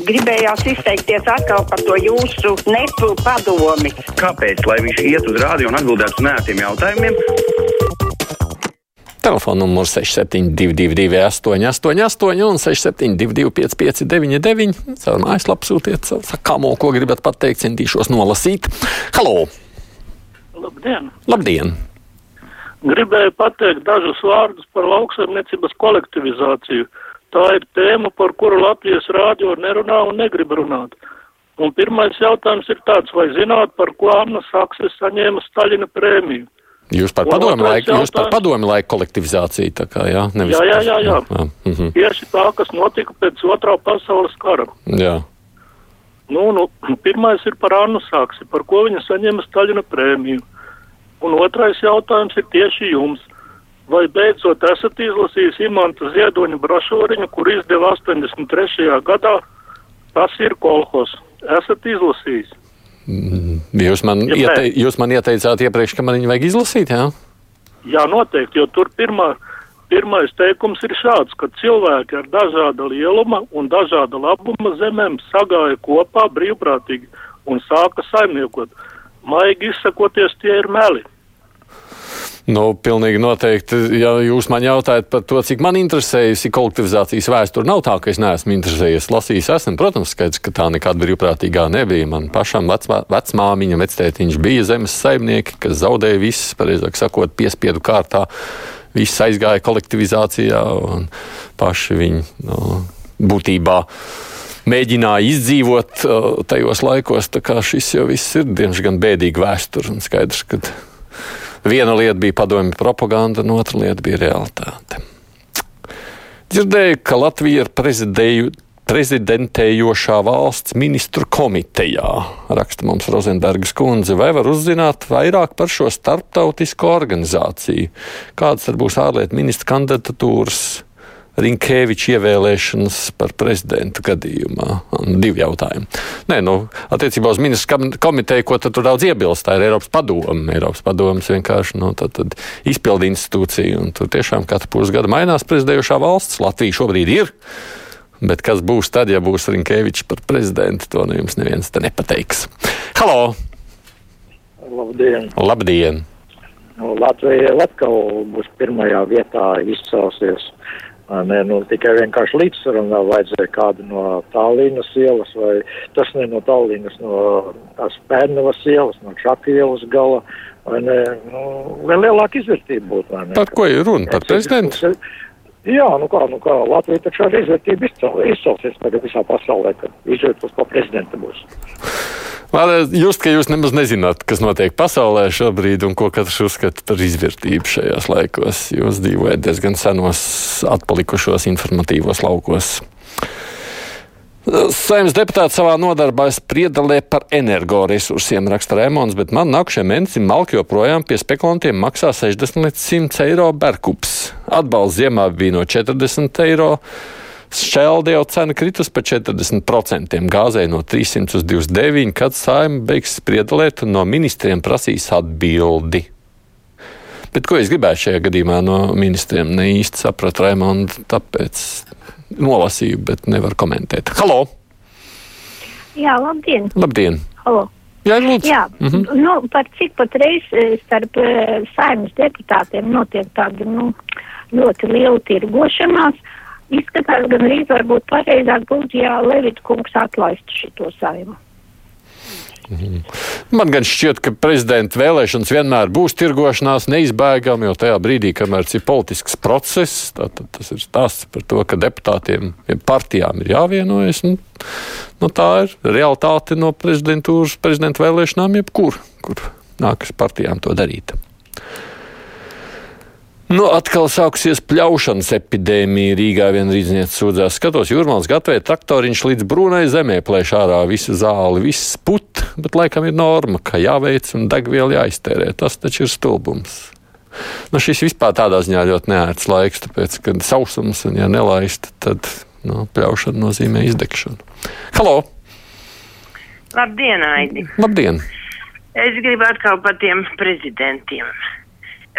Gribējās izteikties atkal par to jūsu nepu padomi. Kāpēc? Lai viņš iet uz rādio un atbildētu uz nētiem jautājumiem. Telefona numurs 6722, 888, un 672, 559, caur mājaslapu sūtiet savu sakāmo, ko gribat pateikt, centīšos nolasīt. Halo! Labdien! Labdien! Gribēju pateikt dažus vārdus par lauksaimniecības kolektivizāciju. Tā ir tēma, par kuru Latvijas rādio nerunā un negrib runāt. Un pirmais jautājums ir tāds, vai zināt, par ko Anna Sakse saņēma Staļina prēmiju? Jūs par padomu laiku, jūs par jautājums. padomu laiku kolektivizāciju, tā kā, jā? Nevis, Jā, jā, jā, jā. jā. Mhm. Tieši tā, kas notika pēc otrā pasaules kara. jā. Nu, nu, pirmais ir par Annu Saksi, par ko viņa saņēma Staļina prēmiju. Un otrais jautājums ir tieši jums. Vai beidzot esat izlasījis Imanta Ziedoņa brošūriņu, kur izdeva 83. gadā? Tas ir kolhos. Esat izlasījis. Jūs, man Ja iete, nē. jūs man ieteicāt iepriekš, ka man viņu vajag izlasīt, jā? Jā, noteikti, jo tur pirmā, pirmais teikums ir šāds, ka cilvēki ar dažāda lieluma un dažāda labuma zemēm sagāja kopā brīvprātīgi un sāka saimniekot. Maigi izsakoties, tie ir meli. Nu, pilnīgi noteikti. Ja jūs man jautājat par to, cik man interesējusi kolektivizācijas vēsture, nav tā, ka es neesmu interesējies. Lasījis esmu, protams, skaidrs, ka tā nekāda brīvprātīgā nebija. Man pašam vecmā, vecmāmiņa, vectētiņš bija zemes saimnieki, kas zaudēja viss, pareizāk sakot, piespiedu kārtā. Viss aizgāja kolektivizācijā, un paši viņi nu, būtībā mēģināja izdzīvot uh, tajos laikos. Tā kā šis jau viss ir diezgan bēdīgi vēsture un skaidrs, ka Viena lieta bija padomju propaganda, un otra lieta bija realitāte. Dzirdēju, ka Latvija ir prezidēju, prezidentējošā valsts ministru komitejā, raksta mums Rozenbergas kundze. Vai var uzzināt vairāk par šo starptautisko organizāciju? Kādas tad būs ārlietu ministra kandidatūras? Rinkēviča ievēlēšanas par prezidentu gadījumā. Divi jautājumi. Nē, nu, attiecībā uz ministru komiteju, ko tur daudz iebilst, tā ir Eiropas padoma. Eiropas padomas vienkārši nu, tad, tad izpildi institūcija, un tur tiešām katru pusgadu mainās prezidējošā valsts. Latvija šobrīd ir. Bet kas būs tad, ja būs Rinkēvičs par prezidentu, to nu jums neviens te nepateiks. Halo! Labdien! Labdien! Latvija atkal būs pirmajā vietā izcelsies. Ne, nu, tikai vienkārši līdzsvaram vēl vajadzēja kādu no Tallinas ielas, vai tas ne no Tallinas, no tās Pērnavas ielas, no Čaka ielas gala, vai ne, nu, vēl lielāka izvērtība būtu? Par ko ir runa? Par prezidentu? Jā, nu kā, nu kā, Latvija taču ar izvērtību izcel, izcelsies tagad visā pasaulē, kad izvērtos pa prezidenta būs. Man just, ka jūs nemaz nezināt, kas notiek pasaulē šobrīd un ko katrs uzskata par izvērtību šajos laikos. Jūs dzīvojat diezgan senos, atpalikušos informatīvos laukos. Saimnes deputāts savā nodarbā spriedalē par energoresursiem, raksta Rēmons, bet man nākamajam mēnesim malki joprojām pie spekulantiem maksā 60 līdz 100 eiro berkups. Atbalsts ziemā bija no 40 eiro. Šķelde jau cena kritus par 40%, gāzei no 300 uz 29, kad saima beigs spriedalēt un no ministriem prasīs atbildi. Bet ko es gribētu šajā gadījumā no ministriem? Ne īsti sapratu Raimondu, tāpēc nolasīju, bet nevaru komentēt. Halo! Jā, labdien! Labdien! Halo. Jā, lūdzu! Jā, mm. -hmm. nu, par cik patreiz eh, starp eh, saimnes deputātiem notiek tāda nu, ļoti liela tirgošanās, izskatās gan arī varbūt pareizāk būtu, ja Levita kungs atlaistu šito saimu. Man gan šķiet, ka prezidenta vēlēšanas vienmēr būs tirgošanās neizbēgami, jo tajā brīdī, kamēr ir politisks process, tad tas ir stāsts par to, ka deputātiem, partijām ir jāvienojas. Nu, nu, tā ir realitāte no prezidentūras, prezidenta vēlēšanām, jebkur, kur nākas partijām to darīt. Nu, atkal sāksies pļaušanas epidēmija. Rīgā viena rīzniece sūdzās, skatos, jūrmāls gatavoja traktoriņš līdz brūnai zemē, plēš ārā visu zāli, viss put, bet laikam ir norma, ka jāveic un degviela jāiztērē. Tas taču ir stulbums. Nu, šis vispār tādā ziņā ļoti neērts laiks, tāpēc, kad sausums un ja nelaist, tad nu, pļaušana nozīmē izdegšanu. Halo! Labdien, Aidi! Labdien! Es gribu atkal par tiem prezidentiem.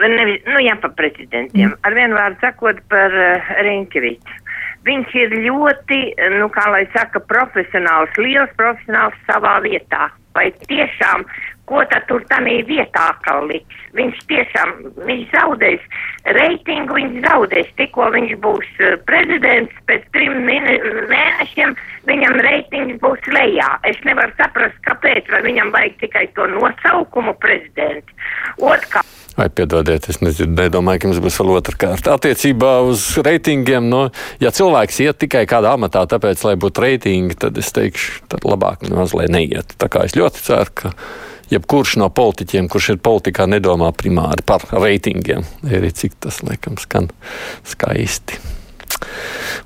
Nevis, nu jā, par prezidentiem. Ar vienu vārdu sakot par uh, Rinkeviču. viņš ir ļoti, nu, kā lai saka, profesionāls, liels profesionāls savā vietā. Vai tiešām, ko tad tur tādā vietā liks? Viņš tiešām, viņš zaudēs reitingu, viņš zaudēs, tikko viņš būs uh, prezidents, pēc trim mēnešiem viņam reitings būs lejā. Es nevaru saprast, kāpēc, vai viņam vajag tikai to nosaukumu prezidents. Otkārt. Vai piedodiet, es nezinu, nedomāju, ka mums būs vēl otra kārta. Attiecībā uz reitingiem, no, ja cilvēks iet tikai kādā amatā, tāpēc, lai būtu reitingi, tad es teikšu, tad labāk nemaz, lai neiet. Tā kā es ļoti ceru, ka jebkurš no politiķiem, kurš ir politikā, nedomā primāri par reitingiem, arī cik tas, laikam, skan skaisti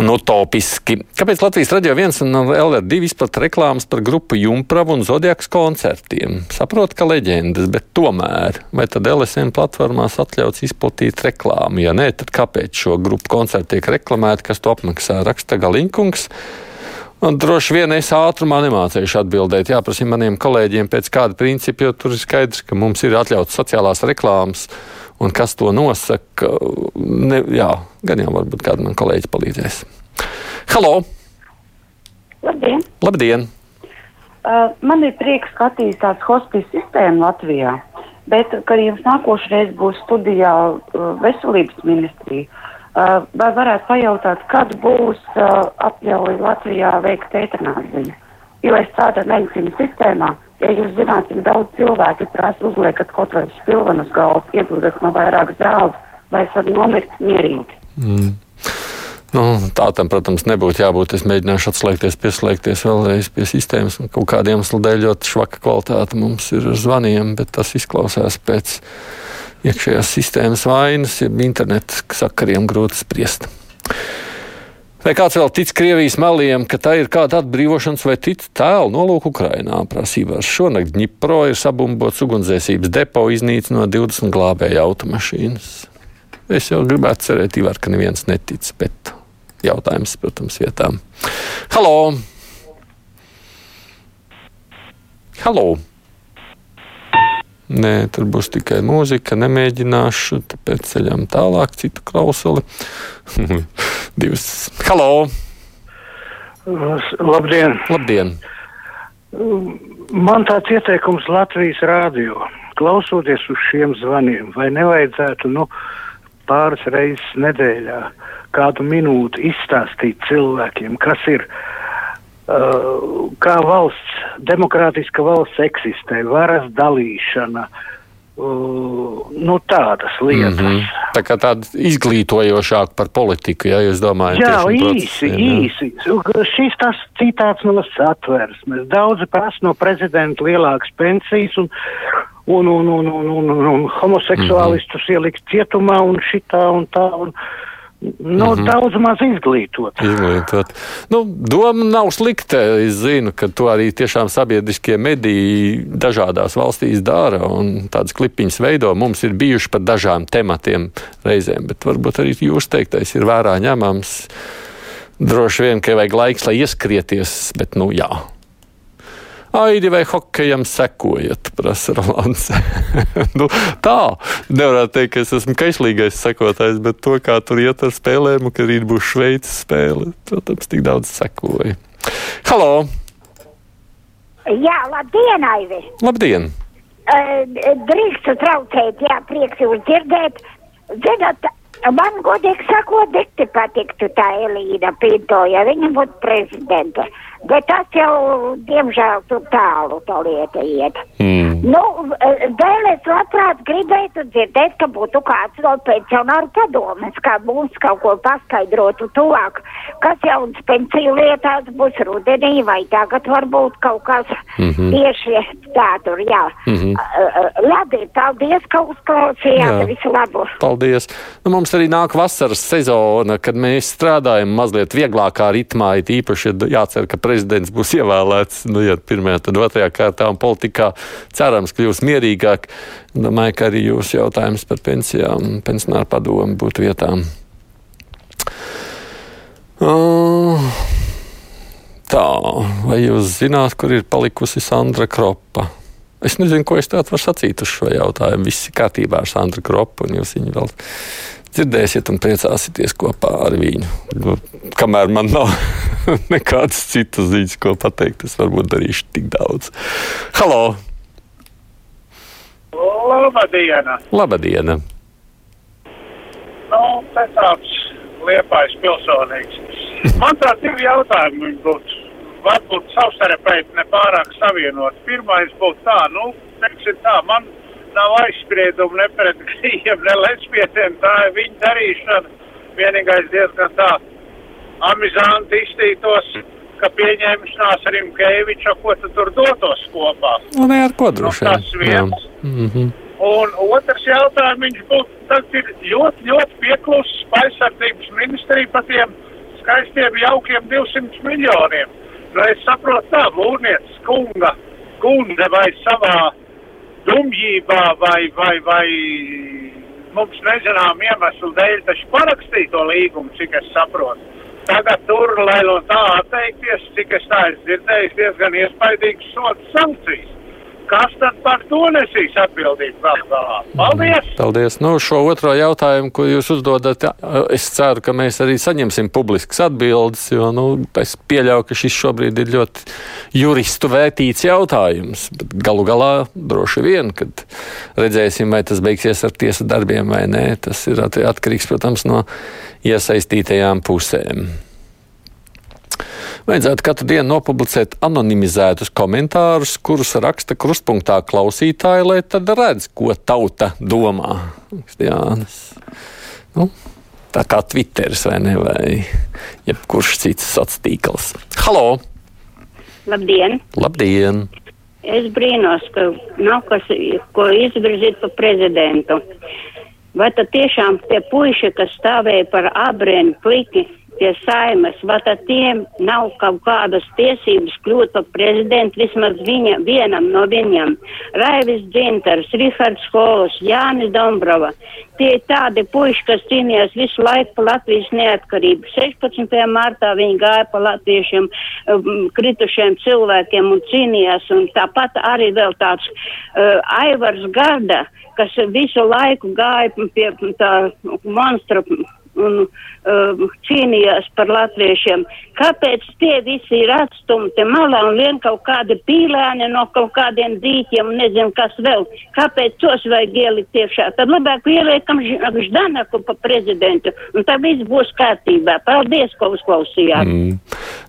un utopiski. Kāpēc Latvijas radio viens un LR2 izplata reklāmas par grupu Jumpravu un Zodiaks koncertiem? Saprotu, ka leģendas, bet tomēr, vai tad LSM platformās atļauts izplatīt reklāmu? Ja nē, tad kāpēc šo grupu koncertu tiek reklamēti, kas to apmaksā? Raksta Galinkungs. Un droši vien es ātrumā nemācīšu atbildēt. Jāprasa maniem kolēģiem pēc kāda principa, jo tur ir skaidrs, ka mums ir atļauts sociālās reklāmas un kas to nosaka. Ne, jā, gan jau varbūt kāda man kolēģi palīdzēs. Halo! Labdien! Labdien. Uh, man ir prieks, ka attīstās hospijas sistēma Latvijā, bet, kad jums nākošais būs studijā uh, veselības ministrija, uh, vai varētu pajautāt, kad būs uh, atļauja Latvijā veikt eitanāziju? Jo es strādāju medicīnas sistēmā, Ja jūs zināt, cik daudz cilvēku prasa uzliekat kaut vai spilvenu uz galvas, iedūdat no vairāk zāles, vai es varu nomirt mierīgi. Mm. Nu, tā tam, protams, nebūtu jābūt. Es mēģināšu atslēgties, pieslēgties vēlreiz pie sistēmas. Kaut kādiem iemesliem dēļ ļoti švaka kvalitāte mums ir ar zvaniem, bet tas izklausās pēc iekšējās sistēmas vainas, jeb interneta sakariem grūti spriest. Vai kāds vēl tic Krievijas meliem, ka tā ir kāda atbrīvošanas vai citu tēlu nolūku Ukrainā? Prasībās šonakt Dņipro ir sabumbots ugunsdzēsības depo iznīcinot 20 glābēju automašīnas. Es jau gribētu cerēt, Ivar, ka neviens netic, bet jautājums, protams, vietām. Halo! Halo! Nē, tur būs tikai mūzika, nemēģināšu, tāpēc ceļam tālāk citu klausuli. divas. Halo! Labdien! Labdien. Man tāds ieteikums Latvijas rādio. Klausoties uz šiem zvaniem, vai nevajadzētu nu, pāris reizes nedēļā kādu minūti izstāstīt cilvēkiem, kas ir, uh, kā valsts, demokrātiska valsts eksistē, varas dalīšana, uh, Uh, nu, tādas lietas. Mm -hmm. Tā kā tāda izglītojošāka par politiku, ja jūs domājat, jā, īsi, īsi. Šis tas citāts no satversmes. Daudzi prasa no prezidenta lielākas pensijas un, un, un, un, un, un, un, un homoseksuālistus mm -hmm. ielikt cietumā un šitā un tā. Un, Nu, mm -hmm. Daudz maz izglītot. izglītot. Nu, doma nav slikta. Es zinu, ka to arī tiešām sabiedriskie mediji dažādās valstīs dara un tādas klipiņas veido. Mums ir bijuši par dažām tematiem reizēm, bet varbūt arī jūs teiktais ir vērā ņemams. Droši vien, ka vajag laiks, lai ieskrieties, bet nu jā. Aidi vai hokejam sekojat, prasa Rolands. nu, tā, nevarētu teikt, ka es esmu kaislīgais sekotājs, bet to, kā tur iet ar spēlēm, ka rīt būs Šveices spēle, protams, tik daudz sekoja. Halo! Jā, labdien, Aivi! Labdien! Uh, drīkstu traucēt, jā, prieks jūs dzirdēt. Zināt, man godīgi sakot, dikti patiktu tā Elīna Pinto, ja viņa būtu prezidente. Uh, Bet tas jau, diemžēl, tur tālu tā lieta iet. Mm. Nu, vēl es labprāt gribētu dzirdēt, ka būtu kāds no pensionāru padomes, kā mums kaut ko paskaidrotu tuvāk, kas jauns pensiju lietās būs rudenī vai tagad varbūt kaut kas mm -hmm. tieši tā tur, jā. Mm -hmm. Labi, paldies, ka uzklausījāt, visu labu. Paldies. Nu, mums arī nāk vasaras sezona, kad mēs strādājam mazliet vieglākā ritmā, it īpaši jācer, ka prezidents būs ievēlēts, nu, ja pirmajā, tad otrajā kārtā un politikā cerams kļūs mierīgāk. Domāju, ka arī jūsu jautājums par pensijām, pensionāru padomu būtu vietām. Uh, tā, vai jūs zināt, kur ir palikusi Sandra Kropa? Es nezinu, ko es tādu varu sacīt uz šo jautājumu. Viss ir kārtībā ar Sandru Kropu, un jūs viņu vēl dzirdēsiet un priecāsieties kopā ar viņu. Nu, kamēr man nav nekādas citas ziņas, ko pateikt, es varbūt darīšu tik daudz. Halo! Labadiena! Labadiena! Nu, te tāds liepais pilsonīgs. Man tā divi jautājumi būtu. Varbūt savstarpēji nepārāk savienot. Pirmais būtu tā, nu, teiksim tā, man nav aizspriedumu ne pret gejiem, ne lesbietiem. Tā ir viņa darīšana. Vienīgais diezgan tā amizanti iztītos, ka pieņemšanās ar Imkeviču, ko tu tur dotos kopā. Nu, ne ar ko droši. Nu, tas viens. Mm -hmm. Un otrs jautājums būtu, tas ir ļoti, ļoti pieklusis aizsardzības ministrija par tiem skaistiem, jaukiem 200 miljoniem. Nu, es saprotu tā, mūrniecis kunga, kundze vai savā dumjībā vai, vai, vai mums nezinām iemeslu dēļ taču parakstīja to līgumu, cik es saprotu. Tagad tur, lai no tā atteikties, cik es tā esmu dzirdējis, diezgan iespaidīgs sots sankcijas kas tad par to nesīs atbildību vēl galā? Paldies! Paldies! Nu, šo otro jautājumu, ko jūs uzdodat, es ceru, ka mēs arī saņemsim publiskas atbildes, jo nu, es pieļauju, ka šis šobrīd ir ļoti juristu vērtīts jautājums. Bet galu galā droši vien, kad redzēsim, vai tas beigsies ar tiesa darbiem vai nē, tas ir atkarīgs, protams, no iesaistītajām pusēm. Vajadzētu katru dienu nopublicēt anonimizētus komentārus, kurus raksta krustpunktā klausītāji, lai tad redz, ko tauta domā. Jānis. Nu, tā kā Twitteris vai ne, vai jebkurš cits sociāls tīkls. Halo! Labdien! Labdien! Es brīnos, ka nav kas, ko izvirzīt par prezidentu. Vai tad tiešām tie puiši, kas stāvēja par abrēnu pliki, pie saimas, vai tad tiem nav kaut kādas tiesības kļūt par prezidentu vismaz viņa, vienam no viņiem. Raivis Dzintars, Rihards Holos, Jānis Dombrova. Tie ir tādi puiši, kas cīnījās visu laiku par Latvijas neatkarību. 16. martā viņi gāja pa latviešiem, um, kritušiem cilvēkiem un cīnījās. Un tāpat arī vēl tāds uh, Aivars Garda, kas visu laiku gāja pie tā monstra un uh, cīnījās par latviešiem. Kāpēc tie visi ir atstumti malā un vien kaut kādi pīlēni no kaut kādiem dīķiem un nezinu kas vēl? Kāpēc tos vajag ielikt iekšā? Tad labāk ieliekam Ždanaku pa prezidentu un tad viss būs kārtībā. Paldies, ko uzklausījāt. Mm.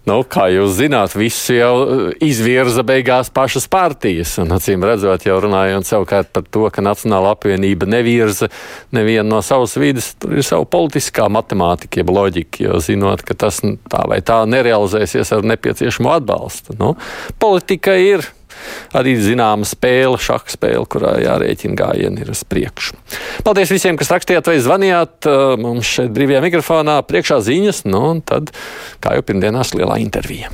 Nu, kā jūs zināt, viss jau uh, izvirza beigās pašas partijas. Un, acīm redzot, jau runājot savukārt par to, ka Nacionāla apvienība nevirza nevienu no savas vidas, tur ir savu politiskā matemātika, jeb loģika, jo zinot, ka tas tā vai tā nerealizēsies ar nepieciešamo atbalstu. Nu, politika ir arī zināma spēle, šaha spēle, kurā jārēķina gājieni ir uz priekšu. Paldies visiem, kas rakstījāt vai zvanījāt. Mums šeit brīvajā mikrofonā priekšā ziņas, nu un tad, kā jau pirmdienās, lielā intervija.